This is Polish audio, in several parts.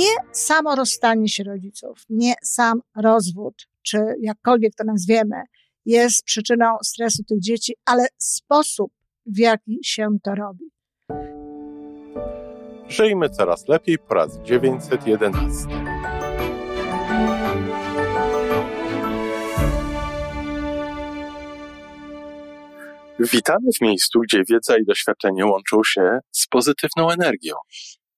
Nie samo rozstanie się rodziców, nie sam rozwód, czy jakkolwiek to nazwiemy, jest przyczyną stresu tych dzieci, ale sposób, w jaki się to robi. Żyjmy coraz lepiej po raz 911. Witamy w miejscu, gdzie wiedza i doświadczenie łączą się z pozytywną energią.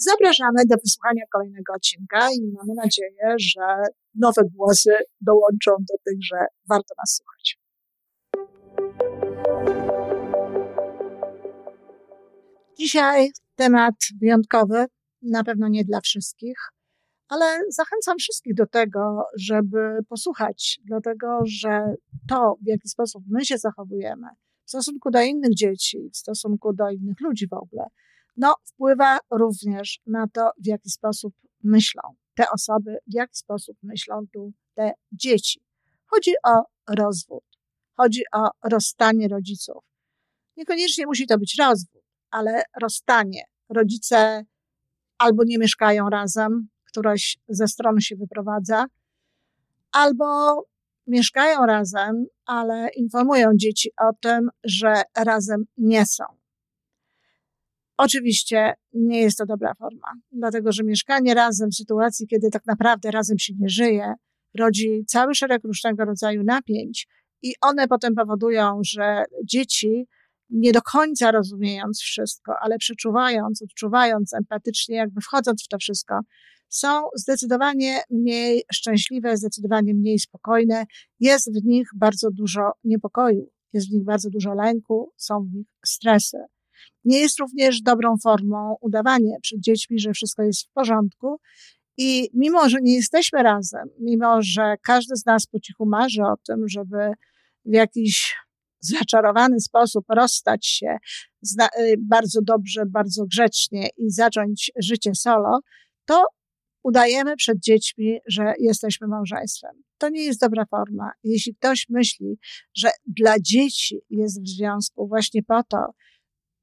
Zapraszamy do wysłuchania kolejnego odcinka i mamy nadzieję, że nowe głosy dołączą do tych, że warto nas słuchać. Dzisiaj temat wyjątkowy, na pewno nie dla wszystkich, ale zachęcam wszystkich do tego, żeby posłuchać, dlatego że to, w jaki sposób my się zachowujemy w stosunku do innych dzieci, w stosunku do innych ludzi w ogóle, no, wpływa również na to, w jaki sposób myślą te osoby, w jaki sposób myślą tu te dzieci. Chodzi o rozwód, chodzi o rozstanie rodziców. Niekoniecznie musi to być rozwód, ale rozstanie. Rodzice albo nie mieszkają razem, któraś ze stron się wyprowadza, albo mieszkają razem, ale informują dzieci o tym, że razem nie są. Oczywiście nie jest to dobra forma, dlatego że mieszkanie razem w sytuacji, kiedy tak naprawdę razem się nie żyje, rodzi cały szereg różnego rodzaju napięć i one potem powodują, że dzieci nie do końca rozumiejąc wszystko, ale przeczuwając, odczuwając empatycznie, jakby wchodząc w to wszystko, są zdecydowanie mniej szczęśliwe, zdecydowanie mniej spokojne. Jest w nich bardzo dużo niepokoju, jest w nich bardzo dużo lęku, są w nich stresy. Nie jest również dobrą formą udawanie przed dziećmi, że wszystko jest w porządku. I mimo, że nie jesteśmy razem, mimo, że każdy z nas po cichu marzy o tym, żeby w jakiś zaczarowany sposób rozstać się y, bardzo dobrze, bardzo grzecznie i zacząć życie solo, to udajemy przed dziećmi, że jesteśmy małżeństwem. To nie jest dobra forma. Jeśli ktoś myśli, że dla dzieci jest w związku właśnie po to,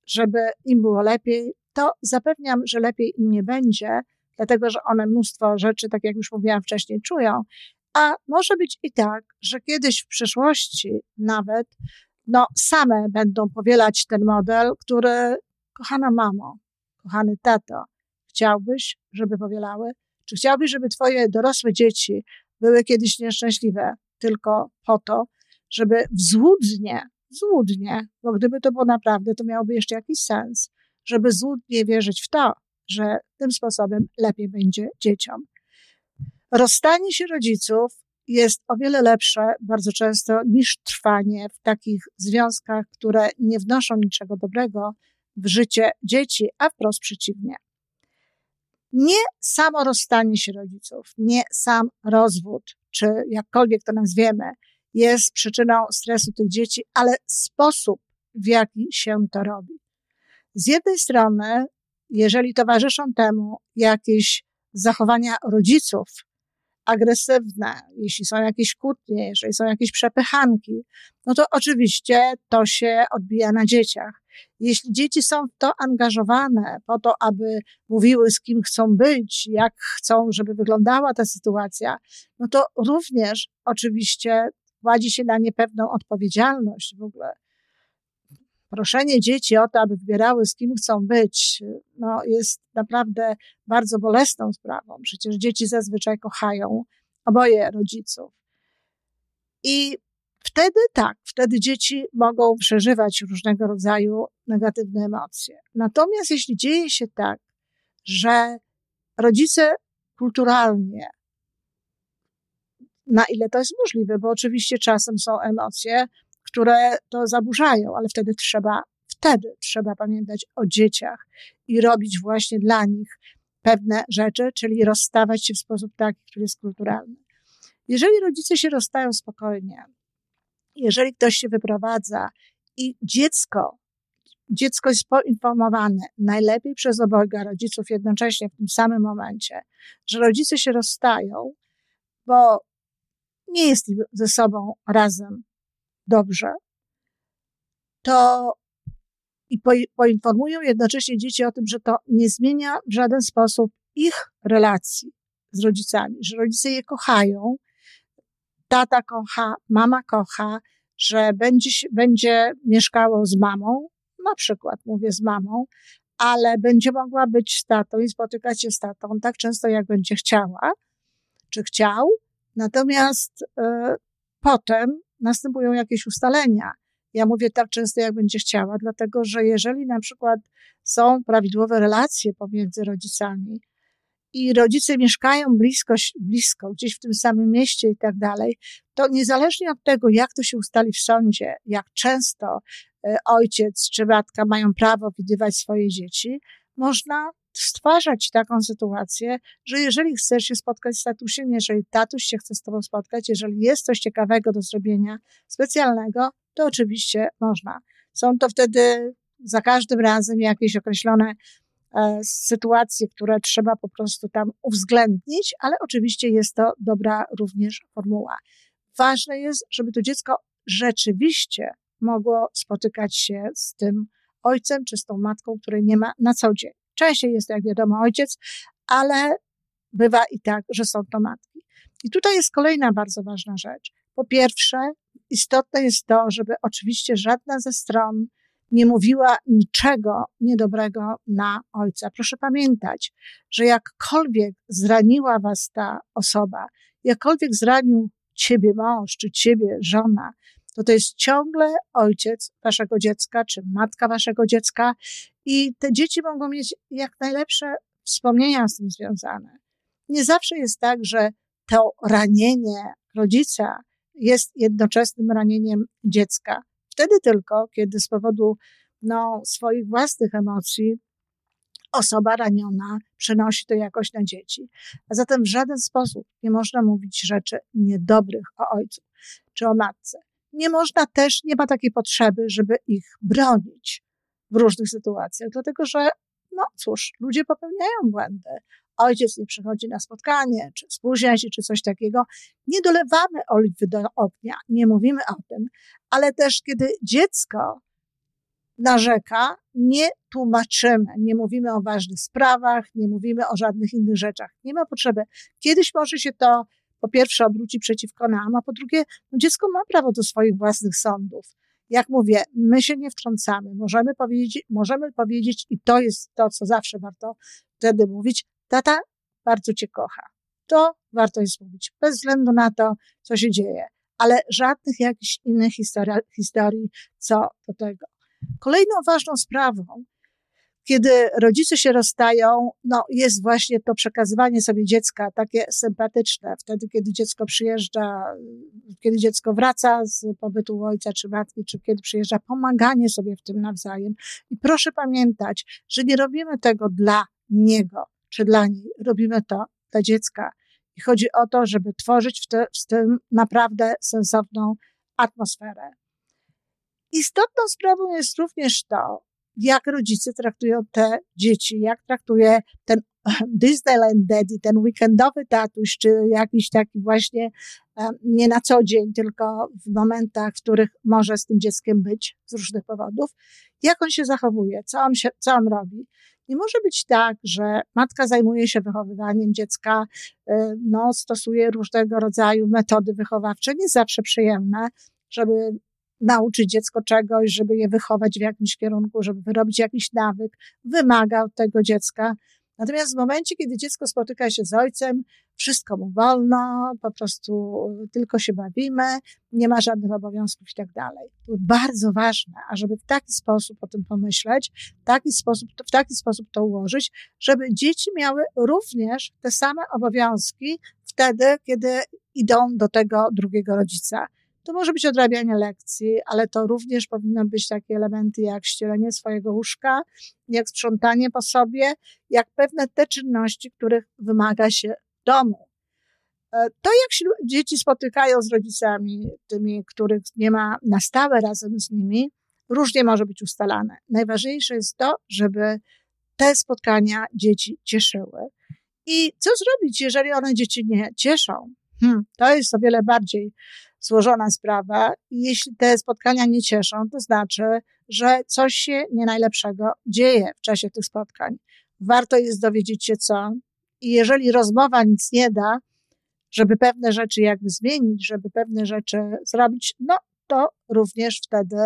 żeby im było lepiej, to zapewniam, że lepiej im nie będzie, dlatego że one mnóstwo rzeczy, tak jak już mówiłam wcześniej, czują. A może być i tak, że kiedyś w przyszłości nawet no, same będą powielać ten model, który, kochana mamo, kochany tato, chciałbyś, żeby powielały? Czy chciałbyś, żeby twoje dorosłe dzieci były kiedyś nieszczęśliwe tylko po to, żeby wzłudnie złudnie, bo gdyby to było naprawdę, to miałoby jeszcze jakiś sens, żeby złudnie wierzyć w to, że tym sposobem lepiej będzie dzieciom. Rozstanie się rodziców jest o wiele lepsze bardzo często niż trwanie w takich związkach, które nie wnoszą niczego dobrego w życie dzieci, a wprost przeciwnie. Nie samo rozstanie się rodziców, nie sam rozwód, czy jakkolwiek to nazwiemy, jest przyczyną stresu tych dzieci, ale sposób, w jaki się to robi. Z jednej strony, jeżeli towarzyszą temu jakieś zachowania rodziców, agresywne, jeśli są jakieś kłótnie, jeżeli są jakieś przepychanki, no to oczywiście to się odbija na dzieciach. Jeśli dzieci są w to angażowane po to, aby mówiły z kim chcą być, jak chcą, żeby wyglądała ta sytuacja, no to również oczywiście kładzie się na nie pewną odpowiedzialność w ogóle. Proszenie dzieci o to, aby wybierały z kim chcą być, no, jest naprawdę bardzo bolesną sprawą. Przecież dzieci zazwyczaj kochają oboje rodziców. I wtedy tak, wtedy dzieci mogą przeżywać różnego rodzaju negatywne emocje. Natomiast jeśli dzieje się tak, że rodzice kulturalnie na ile to jest możliwe, bo oczywiście czasem są emocje, które to zaburzają, ale wtedy trzeba, wtedy trzeba pamiętać o dzieciach i robić właśnie dla nich pewne rzeczy, czyli rozstawać się w sposób taki, który jest kulturalny. Jeżeli rodzice się rozstają spokojnie, jeżeli ktoś się wyprowadza i dziecko, dziecko jest poinformowane, najlepiej przez obojga rodziców jednocześnie w tym samym momencie, że rodzice się rozstają, bo nie jest ze sobą razem dobrze, to i poinformują jednocześnie dzieci o tym, że to nie zmienia w żaden sposób ich relacji z rodzicami, że rodzice je kochają, tata kocha, mama kocha, że będzie, będzie mieszkało z mamą, na przykład mówię z mamą, ale będzie mogła być z tatą i spotykać się z tatą tak często, jak będzie chciała, czy chciał. Natomiast y, potem następują jakieś ustalenia. Ja mówię tak często, jak będzie chciała, dlatego że jeżeli na przykład są prawidłowe relacje pomiędzy rodzicami, i rodzice mieszkają blisko, blisko, gdzieś w tym samym mieście i tak dalej, to niezależnie od tego, jak to się ustali w sądzie, jak często e, ojciec czy matka mają prawo widywać swoje dzieci, można stwarzać taką sytuację, że jeżeli chcesz się spotkać z tatusiem, jeżeli tatuś się chce z tobą spotkać, jeżeli jest coś ciekawego do zrobienia, specjalnego, to oczywiście można. Są to wtedy za każdym razem jakieś określone E, sytuacje, które trzeba po prostu tam uwzględnić, ale oczywiście jest to dobra również formuła. Ważne jest, żeby to dziecko rzeczywiście mogło spotykać się z tym ojcem czy z tą matką, której nie ma na co dzień. Częściej jest, jak wiadomo, ojciec, ale bywa i tak, że są to matki. I tutaj jest kolejna bardzo ważna rzecz. Po pierwsze, istotne jest to, żeby oczywiście żadna ze stron nie mówiła niczego niedobrego na ojca. Proszę pamiętać, że jakkolwiek zraniła was ta osoba, jakkolwiek zranił ciebie mąż, czy ciebie żona, to to jest ciągle ojciec waszego dziecka, czy matka waszego dziecka i te dzieci mogą mieć jak najlepsze wspomnienia z tym związane. Nie zawsze jest tak, że to ranienie rodzica jest jednoczesnym ranieniem dziecka. Wtedy tylko, kiedy z powodu no, swoich własnych emocji osoba raniona przenosi to jakoś na dzieci. A zatem w żaden sposób nie można mówić rzeczy niedobrych o ojcu czy o matce. Nie można też, nie ma takiej potrzeby, żeby ich bronić w różnych sytuacjach, dlatego że, no cóż, ludzie popełniają błędy. Ojciec nie przychodzi na spotkanie, czy spóźnia się, czy coś takiego. Nie dolewamy oliwy do ognia, nie mówimy o tym, ale też kiedy dziecko narzeka, nie tłumaczymy, nie mówimy o ważnych sprawach, nie mówimy o żadnych innych rzeczach. Nie ma potrzeby. Kiedyś może się to po pierwsze obróci przeciwko nam, a po drugie, no dziecko ma prawo do swoich własnych sądów. Jak mówię, my się nie wtrącamy. Możemy powiedzieć, możemy powiedzieć, i to jest to, co zawsze warto wtedy mówić, tata bardzo cię kocha. To warto jest mówić, bez względu na to, co się dzieje, ale żadnych jakichś innych historii, historii co do tego. Kolejną ważną sprawą, kiedy rodzice się rozstają, no jest właśnie to przekazywanie sobie dziecka takie sympatyczne. Wtedy, kiedy dziecko przyjeżdża, kiedy dziecko wraca z pobytu ojca czy matki, czy kiedy przyjeżdża, pomaganie sobie w tym nawzajem. I proszę pamiętać, że nie robimy tego dla niego czy dla niej. Robimy to dla dziecka. I chodzi o to, żeby tworzyć w, te, w tym naprawdę sensowną atmosferę. Istotną sprawą jest również to, jak rodzice traktują te dzieci, jak traktuje ten Disneyland Daddy, ten weekendowy tatuś, czy jakiś taki właśnie nie na co dzień, tylko w momentach, w których może z tym dzieckiem być z różnych powodów, jak on się zachowuje, co on, się, co on robi. Nie może być tak, że matka zajmuje się wychowywaniem dziecka, e, no, stosuje różnego rodzaju metody wychowawcze, nie zawsze przyjemne, żeby nauczyć dziecko czegoś, żeby je wychować w jakimś kierunku, żeby wyrobić jakiś nawyk, wymaga od tego dziecka. Natomiast w momencie, kiedy dziecko spotyka się z ojcem, wszystko mu wolno, po prostu tylko się bawimy, nie ma żadnych obowiązków i tak dalej. To bardzo ważne, ażeby w taki sposób o tym pomyśleć, taki sposób, w taki sposób to ułożyć, żeby dzieci miały również te same obowiązki wtedy, kiedy idą do tego drugiego rodzica. To może być odrabianie lekcji, ale to również powinny być takie elementy jak ścielenie swojego łóżka, jak sprzątanie po sobie, jak pewne te czynności, których wymaga się domu. E, to jak się dzieci spotykają z rodzicami, tymi, których nie ma na stałe razem z nimi, różnie może być ustalane. Najważniejsze jest to, żeby te spotkania dzieci cieszyły. I co zrobić, jeżeli one dzieci nie cieszą? Hmm, to jest o wiele bardziej złożona sprawa. I jeśli te spotkania nie cieszą, to znaczy, że coś się nie najlepszego dzieje w czasie tych spotkań. Warto jest dowiedzieć się co. I jeżeli rozmowa nic nie da, żeby pewne rzeczy jakby zmienić, żeby pewne rzeczy zrobić, no to również wtedy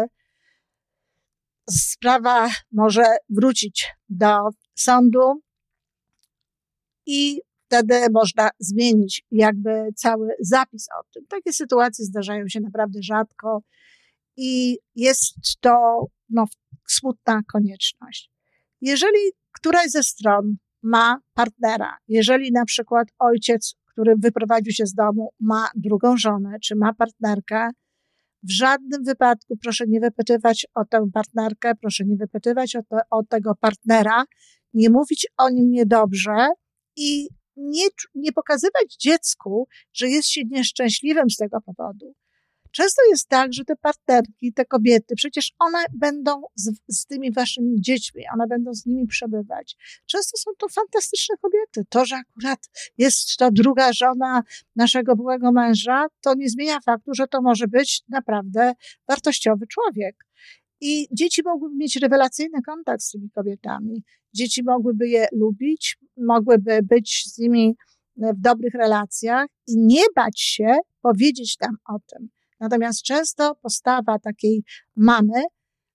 sprawa może wrócić do sądu i wtedy można zmienić jakby cały zapis o tym. Takie sytuacje zdarzają się naprawdę rzadko i jest to no, smutna konieczność. Jeżeli któraś ze stron ma partnera, jeżeli na przykład ojciec, który wyprowadził się z domu, ma drugą żonę, czy ma partnerkę, w żadnym wypadku proszę nie wypytywać o tę partnerkę, proszę nie wypytywać o, te, o tego partnera, nie mówić o nim niedobrze i nie, nie pokazywać dziecku, że jest się nieszczęśliwym z tego powodu. Często jest tak, że te partnerki, te kobiety, przecież one będą z, z, tymi waszymi dziećmi, one będą z nimi przebywać. Często są to fantastyczne kobiety. To, że akurat jest to druga żona naszego byłego męża, to nie zmienia faktu, że to może być naprawdę wartościowy człowiek. I dzieci mogłyby mieć rewelacyjny kontakt z tymi kobietami. Dzieci mogłyby je lubić, mogłyby być z nimi w dobrych relacjach i nie bać się powiedzieć tam o tym. Natomiast często postawa takiej mamy,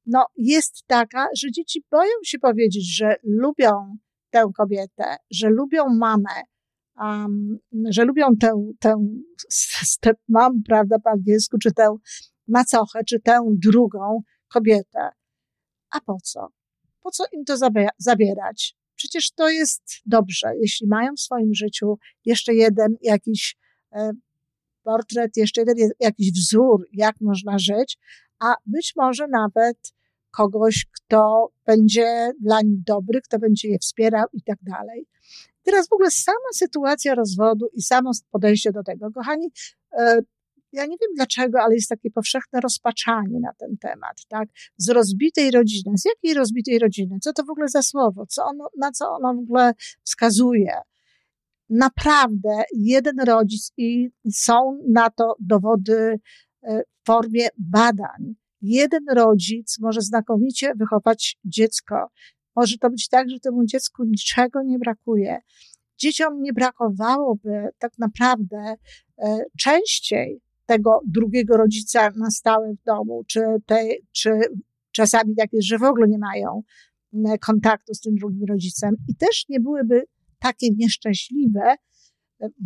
no, jest taka, że dzieci boją się powiedzieć, że lubią tę kobietę, że lubią mamę, um, że lubią tę, tę stepmam, prawda, po angielsku, czy tę macochę, czy tę drugą kobietę. A po co? Po co im to zabierać? Przecież to jest dobrze, jeśli mają w swoim życiu jeszcze jeden jakiś e, portret, jeszcze jeden jakiś wzór, jak można żyć, a być może nawet kogoś, kto będzie dla nich dobry, kto będzie je wspierał i tak dalej. Teraz w ogóle sama sytuacja rozwodu i samo podejście do tego, kochani, e, ja nie wiem dlaczego, ale jest takie powszechne rozpaczanie na ten temat, tak? Z rozbitej rodziny. Z jakiej rozbitej rodziny? Co to w ogóle za słowo? Co ono, na co ono w ogóle wskazuje? naprawdę jeden rodzic i są na to dowody e, w formie badań. Jeden rodzic może znakomicie wychować dziecko. Może to być tak, że temu dziecku niczego nie brakuje. Dzieciom nie brakowałoby tak naprawdę e, częściej tego drugiego rodzica na stałe w domu, czy, te, czy czasami tak jest, że w ogóle nie mają kontaktu z tym drugim rodzicem. I też nie byłyby takie nieszczęśliwe,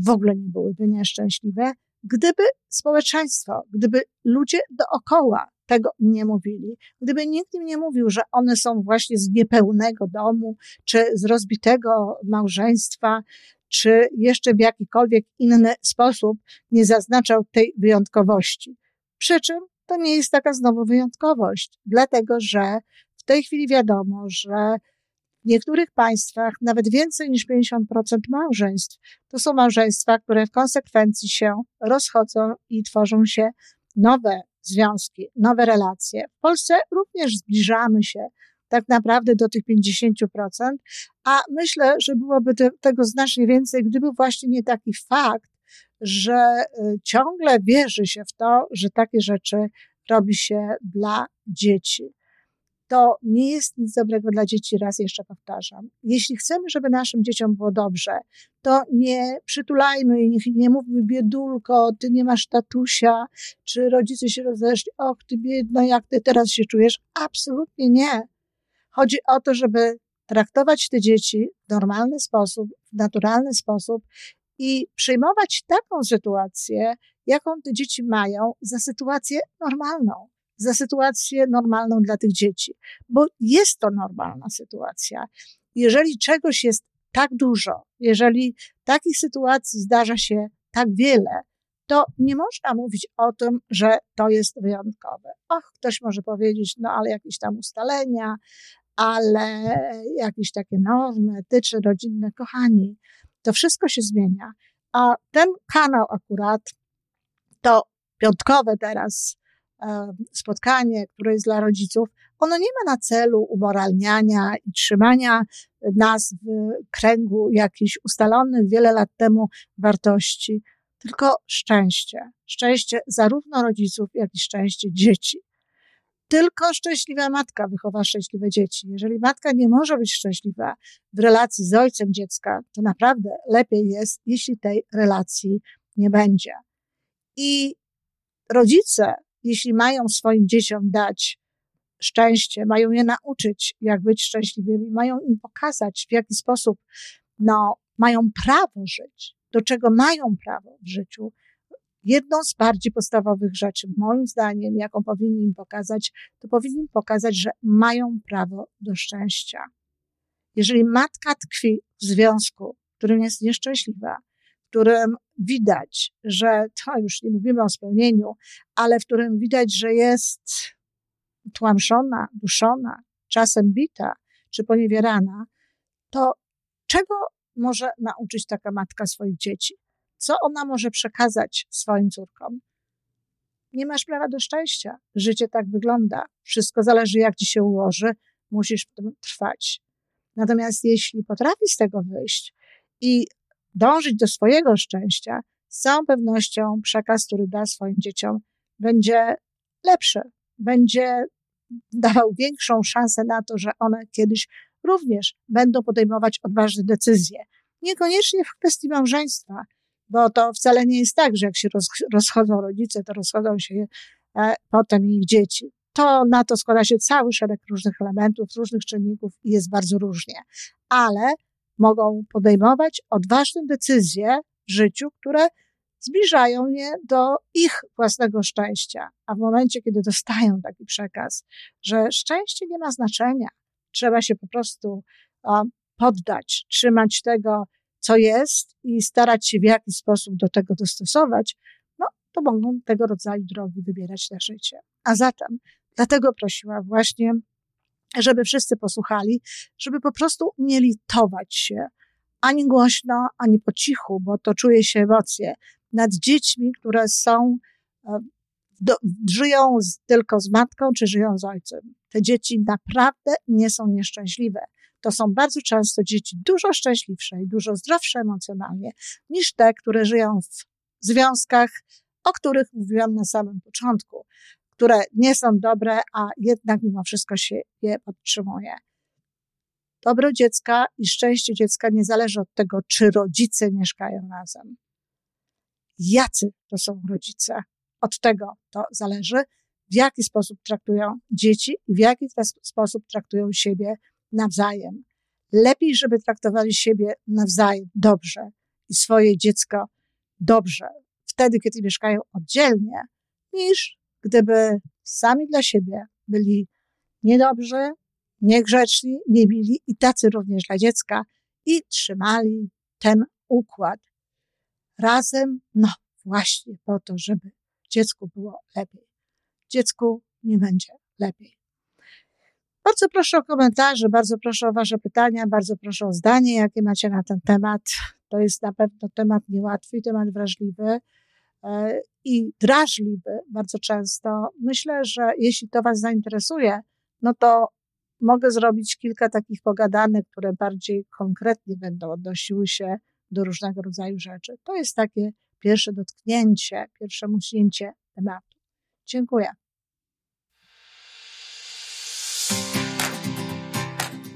w ogóle nie byłyby nieszczęśliwe, gdyby społeczeństwo, gdyby ludzie dookoła tego nie mówili, gdyby nikt im nie mówił, że one są właśnie z niepełnego domu, czy z rozbitego małżeństwa, czy jeszcze w jakikolwiek inny sposób nie zaznaczał tej wyjątkowości. Przy czym to nie jest taka znowu wyjątkowość, dlatego że w tej chwili wiadomo, że w niektórych państwach nawet więcej niż 50% małżeństw to są małżeństwa, które w konsekwencji się rozchodzą i tworzą się nowe związki, nowe relacje. W Polsce również zbliżamy się tak naprawdę do tych 50%, a myślę, że byłoby tego znacznie więcej, gdyby właśnie nie taki fakt, że y, ciągle wierzy się w to, że takie rzeczy robi się dla dzieci to nie jest nic dobrego dla dzieci, raz jeszcze powtarzam. Jeśli chcemy, żeby naszym dzieciom było dobrze, to nie przytulajmy i nie, nie mówmy biedulko, ty nie masz tatusia, czy rodzice się rozeszli, och ty biedna, jak ty teraz się czujesz. Absolutnie nie. Chodzi o to, żeby traktować te dzieci w normalny sposób, w naturalny sposób i przyjmować taką sytuację, jaką te dzieci mają, za sytuację normalną za sytuację normalną dla tych dzieci, bo jest to normalna sytuacja. Jeżeli czegoś jest tak dużo, jeżeli takich sytuacji zdarza się tak wiele, to nie można mówić o tym, że to jest wyjątkowe. Och, ktoś może powiedzieć, no ale jakieś tam ustalenia, ale jakieś takie normy etyczne, rodzinne, kochani, to wszystko się zmienia. A ten kanał akurat to piątkowe teraz spotkanie, które jest dla rodziców, ono nie ma na celu umoralniania i trzymania nas w kręgu jakichś ustalonych wiele lat temu wartości, tylko szczęście. Szczęście zarówno rodziców, jak i szczęście dzieci. Tylko szczęśliwa matka wychowa szczęśliwe dzieci. Jeżeli matka nie może być szczęśliwa w relacji z ojcem dziecka, to naprawdę lepiej jest, jeśli tej relacji nie będzie. I rodzice, jeśli mają swoim dzieciom dać szczęście, mają je nauczyć, jak być szczęśliwymi, mają im pokazać, w jaki sposób no, mają prawo żyć, do czego mają prawo w życiu. Jedną z bardziej podstawowych rzeczy, moim zdaniem, jaką powinni im pokazać, to powinni im pokazać, że mają prawo do szczęścia. Jeżeli matka tkwi w związku, w którym jest nieszczęśliwa, w którym widać, że to już nie mówimy o spełnieniu, ale w którym widać, że jest tłamszona, duszona, czasem bita czy poniewierana, to czego może nauczyć taka matka swoich dzieci? Co ona może przekazać swoim córkom? Nie masz prawa do szczęścia. Życie tak wygląda. Wszystko zależy, jak ci się ułoży. Musisz w tym trwać. Natomiast jeśli potrafi z tego wyjść i dążyć do swojego szczęścia, z całą pewnością przekaz, który da swoim dzieciom, będzie lepszy, będzie dawał większą szansę na to, że one kiedyś również będą podejmować odważne decyzje. Niekoniecznie w kwestii małżeństwa, bo to wcale nie jest tak, że jak się rozchodzą rodzice, to rozchodzą się e, potem ich dzieci. To na to składa się cały szereg różnych elementów, różnych czynników i jest bardzo różnie. Ale mogą podejmować odważne decyzje w życiu, które zbliżają je do ich własnego szczęścia. A w momencie, kiedy dostają taki przekaz, że szczęście nie ma znaczenia, trzeba się po prostu poddać, trzymać tego, co jest i starać się w jakiś sposób do tego dostosować, no to mogą tego rodzaju drogi wybierać na życie. A zatem, dlatego prosiła właśnie, żeby wszyscy posłuchali, żeby po prostu nie litować się ani głośno, ani po cichu, bo to czuje się emocje, nad dziećmi, które są, e, do, żyją z, tylko z matką, czy żyją z ojcem. Te dzieci naprawdę nie są nieszczęśliwe. To są bardzo często dzieci dużo szczęśliwsze i dużo zdrowsze emocjonalnie niż te, które żyją w związkach, o których mówiłam na samym początku, które nie są dobre, a jednak mimo wszystko się je podtrzymuje. Dobro dziecka i szczęście dziecka nie zależy od tego, czy rodzice mieszkają razem jacy to są rodzice. Od tego to zależy, w jaki sposób traktują dzieci i w jaki sposób traktują siebie nawzajem. Lepiej, żeby traktowali siebie nawzajem dobrze i swoje dziecko dobrze, wtedy, kiedy mieszkają oddzielnie, niż gdyby sami dla siebie byli niedobrzy, niegrzeczni, niemili i tacy również dla dziecka i trzymali ten układ razem, no właśnie po to, żeby dziecku było lepiej. Dziecku nie będzie lepiej. Bardzo proszę o komentarze, bardzo proszę o Wasze pytania, bardzo proszę o zdanie, jakie macie na ten temat. To jest na pewno temat niełatwy, temat wrażliwy e, i drażliwy bardzo często. Myślę, że jeśli to Was zainteresuje, no to mogę zrobić kilka takich pogadanek, które bardziej konkretnie będą odnosiły się do różnego rodzaju rzeczy. To jest takie pierwsze dotknięcie, pierwsze musięcie tematu. Dziękuję.